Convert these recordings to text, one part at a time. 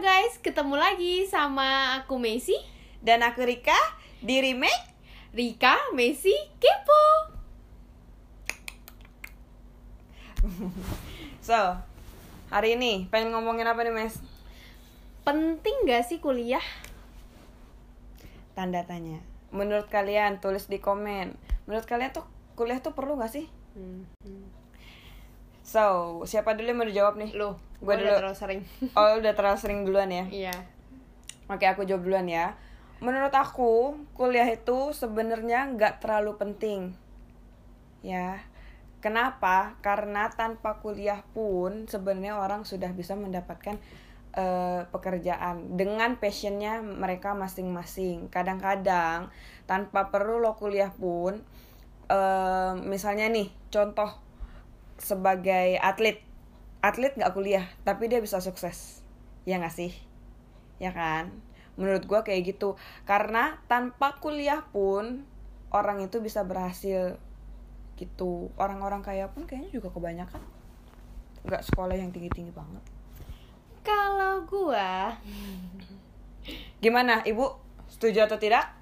guys, ketemu lagi sama aku Messi, Dan aku Rika di remake Rika, Messi, Kepo. So, hari ini pengen ngomongin apa nih Mes? Penting gak sih kuliah? Tanda tanya Menurut kalian tulis di komen Menurut kalian tuh kuliah tuh perlu gak sih? Hmm, hmm. So, siapa dulu yang mau dijawab nih? Lu, Gua gua udah dulu. terlalu sering. Oh udah terlalu sering duluan ya? Iya. Oke aku jawab duluan ya Menurut aku kuliah itu sebenarnya nggak terlalu penting Ya Kenapa? Karena tanpa kuliah pun sebenarnya orang sudah bisa mendapatkan eh, pekerjaan dengan passionnya mereka masing-masing. Kadang-kadang tanpa perlu lo kuliah pun, eh, misalnya nih contoh sebagai atlet, atlet nggak kuliah tapi dia bisa sukses, ya nggak sih? Ya kan? Menurut gua kayak gitu. Karena tanpa kuliah pun orang itu bisa berhasil gitu orang-orang kaya pun kayaknya juga kebanyakan nggak sekolah yang tinggi-tinggi banget Kalau gua, gimana ibu setuju atau tidak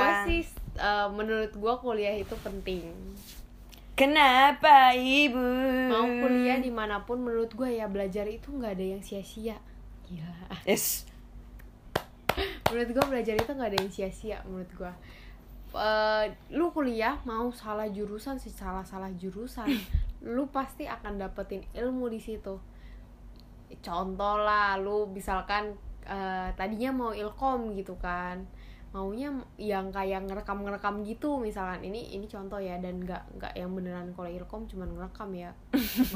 gua sih eh, menurut gua kuliah itu penting. Kenapa ibu? Mau kuliah di mana pun menurut gua ya belajar itu nggak ada yang sia-sia. Gila. yes. Menurut gua belajar itu nggak ada yang sia-sia menurut gua. Eh, lu kuliah mau salah jurusan sih salah salah jurusan lu pasti akan dapetin ilmu di situ. Contoh lah lu misalkan eh, tadinya mau ilkom gitu kan maunya yang kayak ngerekam ngerekam gitu misalkan. Ini ini contoh ya dan nggak nggak yang beneran kalau ilkom cuman ngerekam ya.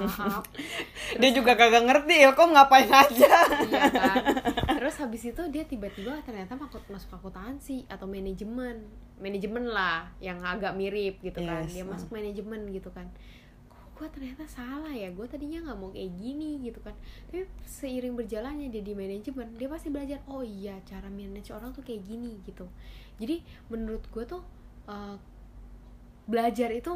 Maaf. Dia juga kagak ngerti ilkom ngapain aja. Iya kan? Terus habis itu dia tiba-tiba ternyata masuk masuk akuntansi atau manajemen. Manajemen lah yang agak mirip gitu kan. Yes. dia masuk manajemen gitu kan gue ternyata salah ya gue tadinya nggak mau kayak gini gitu kan tapi seiring berjalannya dia di manajemen dia pasti belajar oh iya cara manage orang tuh kayak gini gitu jadi menurut gue tuh eh, belajar itu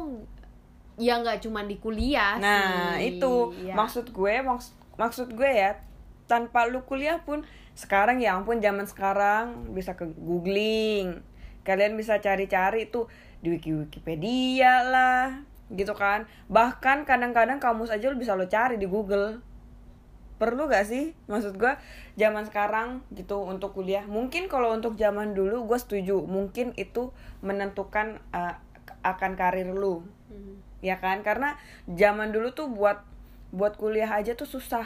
ya nggak cuma di kuliah nah sih. itu Ya. maksud gue maks maksud gue ya tanpa lu kuliah pun sekarang ya ampun zaman sekarang bisa ke googling kalian bisa cari-cari tuh di wiki wikipedia lah gitu kan. Bahkan kadang-kadang kamus aja lu bisa lo cari di google. Perlu gak sih? Maksud gue zaman sekarang gitu untuk kuliah. Mungkin kalau untuk zaman dulu gue setuju. Mungkin itu menentukan uh, akan karir lu. Hmm. ya kan? Karena zaman dulu tuh buat buat kuliah aja tuh susah.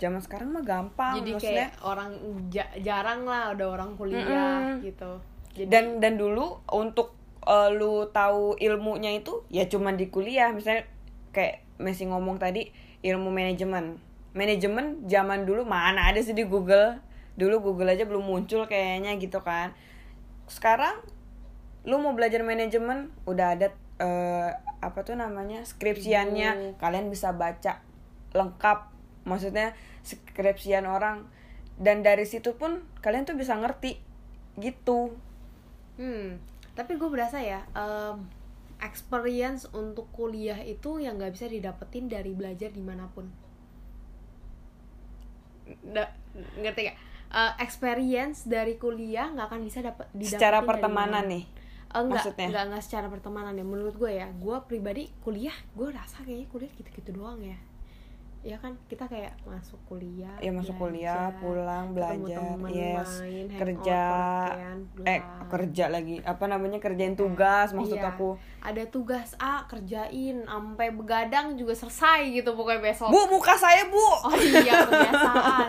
Zaman sekarang mah gampang jadi maksudnya. kayak orang ja- jarang lah ada orang kuliah Mm-mm. gitu. Jadi dan dan dulu untuk eh, lu tahu ilmunya itu ya cuman di kuliah. Misalnya kayak Messi ngomong tadi ilmu manajemen. Manajemen zaman dulu mana ada sih di Google? Dulu Google aja belum muncul kayaknya gitu kan. Sekarang lu mau belajar manajemen udah ada eh, apa tuh namanya skripsiannya. Buku. kalian bisa baca lengkap maksudnya skripsian orang. Dan dari situ pun kalian tuh bisa ngerti gitu. Hmm tapi gue berasa ya em, experience untuk kuliah itu yang nggak bisa didapetin dari belajar di mana pun. Da- ngerti gak Eh, experience dari kuliah nggak akan bisa dapat secara pertemanan nih enggak, maksudnya? enggak enggak secara pertemanan ya. Menurut gue ya gue pribadi kuliah gue rasa kayaknya kuliah gitu-gitu doang ya ya kan kita kayak masuk kuliah ya masuk kuliah belajar, pulang ketemu belajar temen, yes main, kerja pengertian, eh pulang. kerja lagi apa namanya kerjain tugas maksud Iya. aku ada tugas A kerjain sampai begadang juga selesai gitu pokoknya besok bu muka saya bu oh iya kebiasaan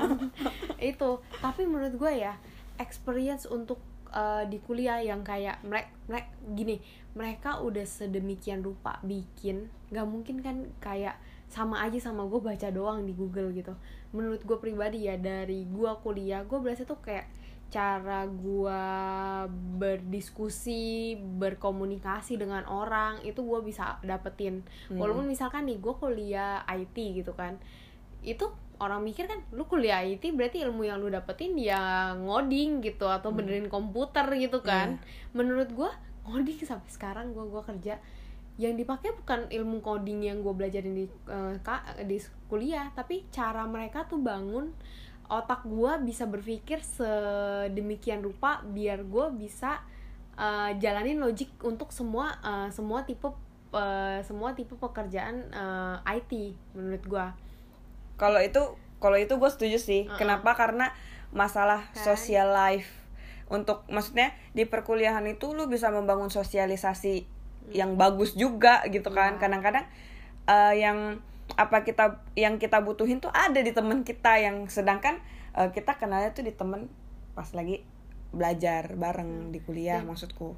itu tapi menurut gue ya experience untuk eh, di kuliah yang kayak mereka mereka gini mereka udah sedemikian rupa bikin nggak mungkin kan kayak sama aja sama gue baca doang di Google gitu. Menurut gue pribadi ya dari gue kuliah gue berasa tuh kayak cara gue berdiskusi berkomunikasi dengan orang itu gue bisa dapetin. Walaupun misalkan nih gue kuliah IT gitu kan itu orang mikir kan lu kuliah IT berarti ilmu yang lu dapetin ya ngoding gitu atau benerin komputer gitu kan. Menurut gua ngoding sampai sekarang gua gua kerja yang dipakai bukan ilmu coding yang gue belajarin di ka- di kuliah tapi cara mereka tuh bangun otak gue bisa berpikir sedemikian rupa biar gue bisa uh, jalanin logik untuk semua uh, semua tipe uh, semua tipe pekerjaan uh, IT menurut gue kalau itu kalau itu gue setuju sih Uh-uh. kenapa karena masalah Kan? social life untuk maksudnya di perkuliahan itu lu bisa membangun sosialisasi yang bagus juga gitu kan Iya. kadang-kadang uh, yang apa kita yang kita butuhin tuh ada di temen kita yang sedangkan uh, kita kenalnya tuh di temen pas lagi belajar bareng di kuliah Dan- maksudku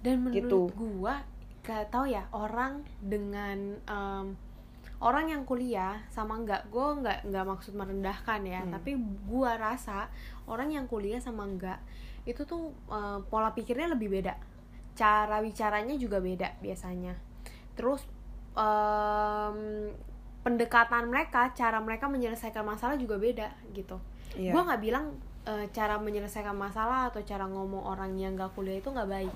dan menurut Gitu. gua gak tau ya orang dengan em, orang yang kuliah sama nggak gua nggak nggak maksud merendahkan ya Hmm. tapi gua rasa orang yang kuliah sama enggak itu tuh eh, pola pikirnya lebih beda cara bicaranya juga beda biasanya. Terus em, pendekatan mereka cara mereka menyelesaikan masalah juga beda gitu. Iya. gue nggak bilang eh, cara menyelesaikan masalah atau cara ngomong orang yang nggak kuliah itu nggak baik.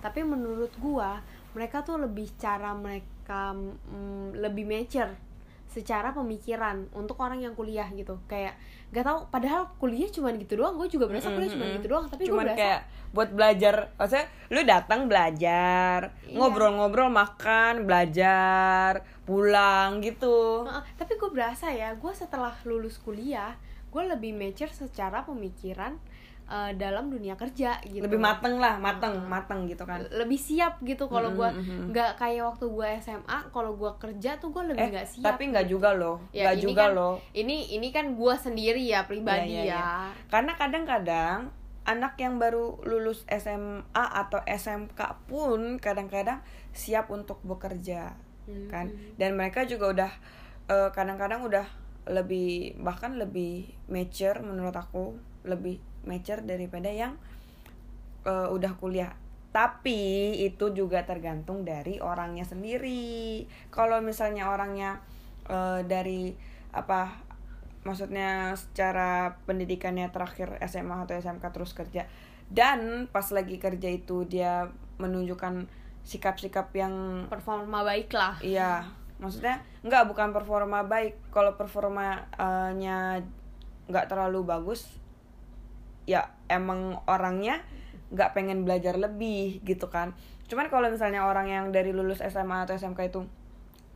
Tapi menurut gue mereka tuh lebih cara mereka mm, lebih mature secara pemikiran untuk orang yang kuliah gitu kayak gak tau padahal kuliah cuman gitu doang gue juga berasa kuliah cuman Mm-mm. gitu doang tapi gue berasa kayak buat belajar maksudnya lu datang belajar Iya. ngobrol-ngobrol makan belajar pulang gitu tapi gue berasa ya gue setelah lulus kuliah gue lebih mature secara pemikiran eh, dalam dunia kerja gitu. Lebih mateng lah mateng Heeh. mateng gitu kan. Lebih siap gitu kalau Mhm, gue mhm. nggak kayak waktu gue SMA kalau gue kerja tuh gue lebih eh nggak siap. tapi nggak juga loh Ya, nggak juga kan- loh. ini ini kan gue sendiri ya pribadi Iya, iya, ya. Karena kadang-kadang anak yang baru lulus SMA atau SMK pun kadang-kadang siap untuk bekerja Mhm. kan. Dan mereka juga udah eh, kadang-kadang udah lebih bahkan lebih mature menurut aku lebih mature daripada yang eh, udah kuliah. Tapi itu juga tergantung dari orangnya sendiri. Kalau misalnya orangnya eh, dari apa maksudnya secara pendidikannya terakhir SMA atau SMK terus kerja dan pas lagi kerja itu dia menunjukkan sikap-sikap yang performa baik lah Iya, maksudnya nggak bukan performa baik. Kalau performanya nggak terlalu bagus, ya emang orangnya nggak pengen belajar lebih gitu kan. Cuman kalau misalnya orang yang dari lulus SMA atau SMK itu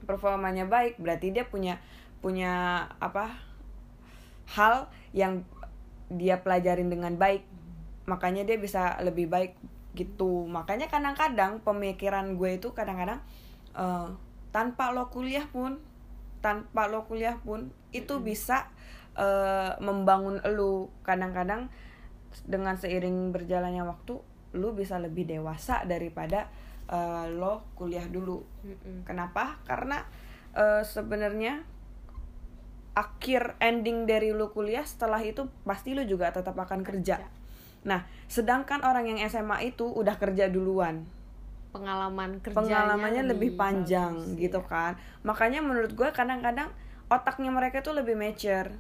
performanya baik, berarti dia punya punya apa hal yang dia pelajarin dengan baik. Makanya dia bisa lebih baik gitu. Makanya kadang-kadang pemikiran gue itu kadang-kadang eh, tanpa lo kuliah pun tanpa lo kuliah pun itu bisa eh, membangun lu kadang-kadang dengan seiring berjalannya waktu lu bisa lebih dewasa daripada eh, lo kuliah dulu. Mm-mm. kenapa? Karena eh, sebenarnya akhir ending dari lu kuliah setelah itu pasti lu juga tetap akan kerja. Nah sedangkan orang yang SMA itu udah kerja duluan. Pengalaman kerjanya pengalamannya lebih, panjang bagus, gitu iya. kan. Makanya menurut gue kadang-kadang otaknya mereka tuh lebih mature.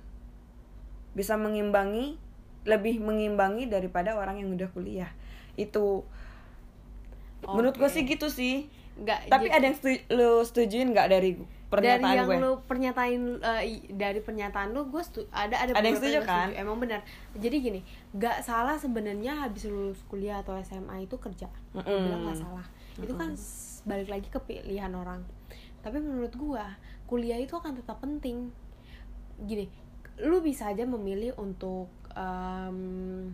Bisa mengimbangi lebih mengimbangi daripada orang yang udah kuliah. Itu. Menurut gue sih gitu sih. Nggak tapi jadi- ada yang setuju, lu setujuin nggak dari pernyataan dari yang gue? lu pernyatain i- dari pernyataan lu gue ada ada Ada yang setuju kan? emang benar. Jadi gini nggak salah sebenarnya habis lulus kuliah atau SMA itu kerja. Gua Mm-mm. bilang nggak salah. Itu kan balik lagi ke pilihan orang. Tapi menurut gua kuliah itu akan tetap penting. Gini lu bisa aja memilih untuk em,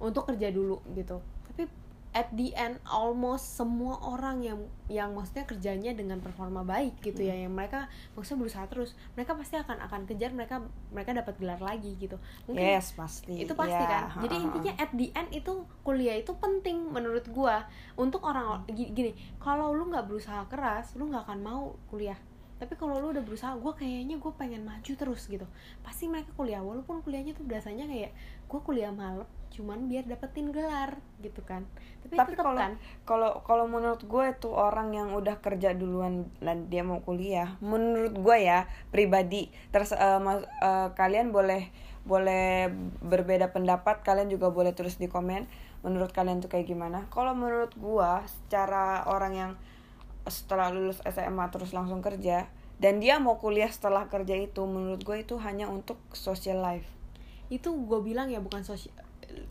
untuk kerja dulu gitu. Tapi at the end almost semua orang yang yang maksudnya kerjanya dengan performa baik gitu ya yang mereka maksudnya berusaha terus mereka pasti akan akan kejar mereka mereka dapat gelar lagi gitu. Mungkin yes pasti. itu pasti Ya, kan. Jadi intinya at the end itu kuliah itu penting menurut gua. Untuk orang gi- gini kalau lu nggak berusaha keras lu nggak akan mau kuliah tapi kalau lu udah berusaha gua kayaknya gue pengen maju terus gitu. Pasti mereka kuliah walaupun kuliahnya tuh biasanya kayak gua kuliah malam cuman biar dapetin gelar gitu kan. Tapi, tapi kalau kan? kalau kalau menurut gue tuh orang yang udah kerja duluan dan dia mau kuliah menurut gue ya pribadi terus mas- eh, kalian boleh boleh berbeda pendapat kalian juga boleh tulis di komen menurut kalian tuh kayak gimana. Kalau menurut gue secara orang yang setelah lulus SMA terus langsung kerja dan dia mau kuliah setelah kerja itu menurut gue itu hanya untuk social life. Itu gue bilang ya bukan sosial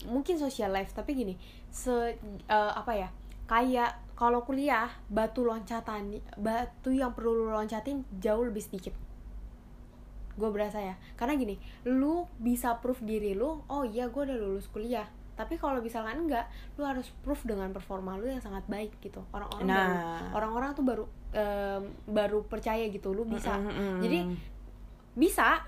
mungkin social life tapi gini se eh, apa ya kayak kalau kuliah batu loncatan batu yang perlu lu loncatin jauh lebih sedikit. Gue berasa ya. Karena gini lu bisa proof diri lu oh iya gue udah lulus kuliah tapi kalau misalkan enggak lu harus proof dengan performa lu yang sangat baik gitu orang-orang baru Nah. orang-orang tuh baru em, baru percaya gitu lu bisa Mm, mm, mm. jadi bisa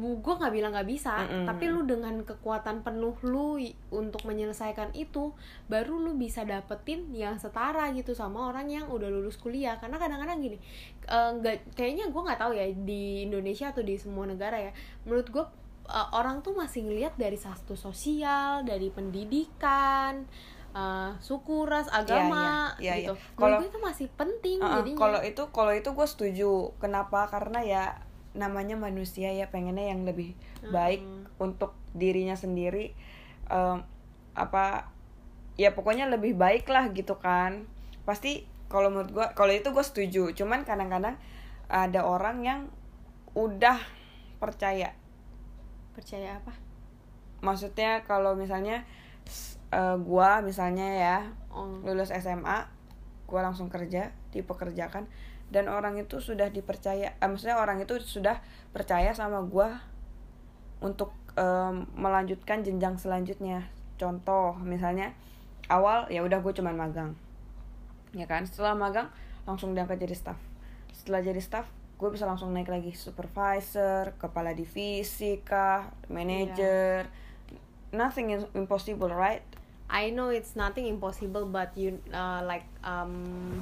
gue nggak bilang nggak bisa Mm-mm. tapi lu dengan kekuatan penuh lu untuk menyelesaikan itu baru lu bisa dapetin yang setara gitu sama orang yang udah lulus kuliah karena kadang-kadang gini eh, nggak kayaknya gue nggak tahu ya di Indonesia atau di semua negara ya menurut gue eh, orang tuh masih ngelihat dari satu sosial dari pendidikan eh, suku ras agama iya, iya, gitu. iya. menurut Kalau- itu masih penting Uh-uh, jadinya. kalau itu kalau itu gue setuju. Kenapa? Karena ya namanya manusia ya pengennya yang lebih baik untuk dirinya sendiri. Em, apa ya pokoknya lebih baik lah gitu kan. Pasti kalau menurut gue kalau itu gue setuju. Cuman kadang-kadang ada orang yang udah percaya percaya apa? Maksudnya kalau misalnya eh, gua misalnya ya oh, lulus SMA gua langsung kerja dipekerjakan dan orang itu sudah dipercaya eh, maksudnya orang itu sudah percaya sama gua untuk em, melanjutkan jenjang selanjutnya. Contoh misalnya awal ya udah gue cuman magang. Ya kan? Setelah magang langsung diangkat jadi staff. Setelah jadi staff gue bisa langsung naik lagi supervisor kepala divisi kah manager nothing is impossible right I know it's nothing impossible, but you uh, like um,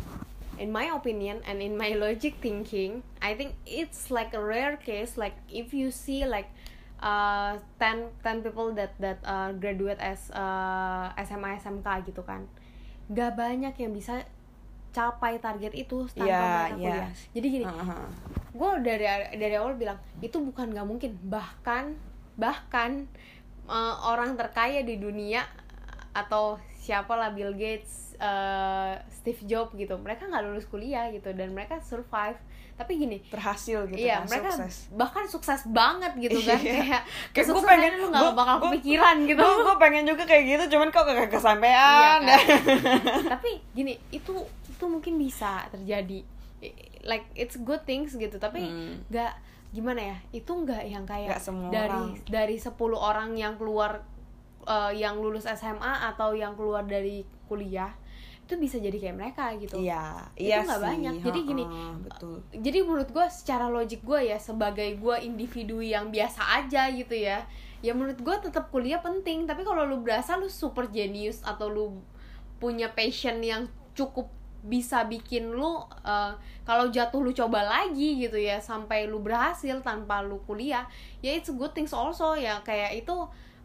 in my opinion and in my logic thinking, I think it's like a rare case. Like if you see like uh, 10, 10 people that that uh, graduate as uh, SMA SMK gitu kan, gak banyak yang bisa capai target itu tanpa Iya, mereka iya. kuliah. Jadi gini, Uh-huh. gue dari dari awal bilang itu bukan nggak mungkin bahkan bahkan eh, orang terkaya di dunia atau siapa lah Bill Gates eh, Steve Jobs gitu mereka nggak lulus kuliah gitu dan mereka survive tapi gini berhasil gitu iya kan mereka sukses bahkan sukses banget gitu kan Iya. kayak Kayak kesuksesannya pengen- lu nggak gua- bakal gua- kepikiran gitu gue gue pengen juga kayak gitu cuman kok kagak kesampaian Iya kan? tapi gini itu itu mungkin bisa terjadi like it's good things gitu tapi Hmm. nggak gimana ya itu nggak yang kayak Nggak semua dari orang. dari 10 orang yang keluar eh, yang lulus SMA atau yang keluar dari kuliah itu bisa jadi kayak mereka gitu iya Itu iya nggak sih banyak. Jadi gini, betul jadi menurut gue secara logik gue ya sebagai gue individu yang biasa aja gitu ya ya menurut gue tetap kuliah penting tapi kalau lu berasa lu super genius atau lu punya passion yang cukup bisa bikin lu eh, kalau jatuh lu coba lagi gitu ya sampai lu berhasil tanpa lu kuliah ya it's a good things also ya. Kayak itu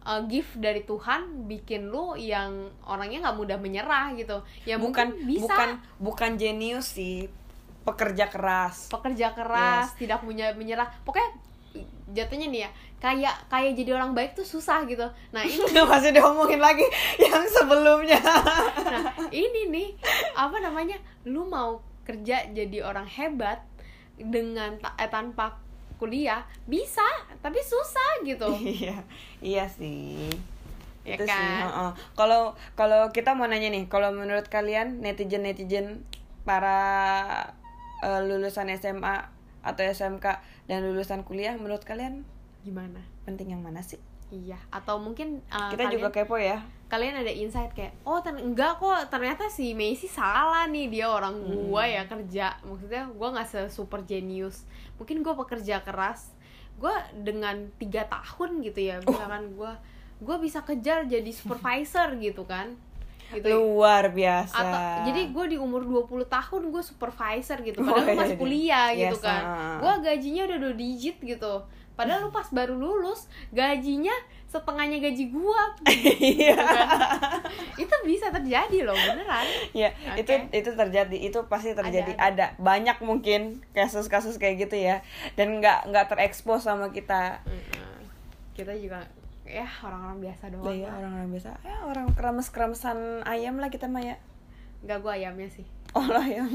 eh, gift dari Tuhan bikin lu yang orangnya nggak mudah menyerah gitu. Ya bukan bisa. bukan bukan jenius sih. Pekerja keras. Pekerja keras tidak punya menyerah. Pokoknya jatuhnya nih ya kayak kayak jadi orang baik tuh susah gitu. Nah ini masih diomongin lagi yang sebelumnya. Nah ini nih apa namanya lu mau kerja jadi orang hebat dengan ta- eh, tanpa kuliah bisa tapi susah gitu. Iya iya sih. Ya itu sih kan? heeh. kalau kalau kita mau nanya nih kalau menurut kalian netizen netizen para eh, lulusan SMA atau SMK dan lulusan kuliah menurut kalian gimana? penting yang mana sih iya atau mungkin uh, kita kalian, juga kepo ya. kalian ada insight kayak oh ter enggak kok ternyata si Messi salah nih dia orang gua ya kerja. Maksudnya gua nggak se super genius. Mungkin gua pekerja keras. Gua dengan tiga tahun gitu ya misalkan gua gua bisa kejar jadi supervisor gitu kan. Gitu luar biasa. Atau jadi gue di umur 20 tahun gue supervisor gitu Oh, padahal gue iya, masih iya. kuliah gitu Yes, kan. ah. gue gajinya udah dua digit gitu padahal lu pas baru lulus gajinya setengahnya gaji gue iya. Itu bisa terjadi loh beneran. Ya Oke. itu itu terjadi itu pasti terjadi. Ada, ada, banyak mungkin kasus-kasus kayak gitu ya. Dan nggak nggak terekspos sama kita. Mm-mm. kita juga ya orang-orang biasa doang Lah. ya orang-orang biasa. Ya orang keramas keramasan ayam lah kita mah ya nggak gue ayamnya sih. Oh ya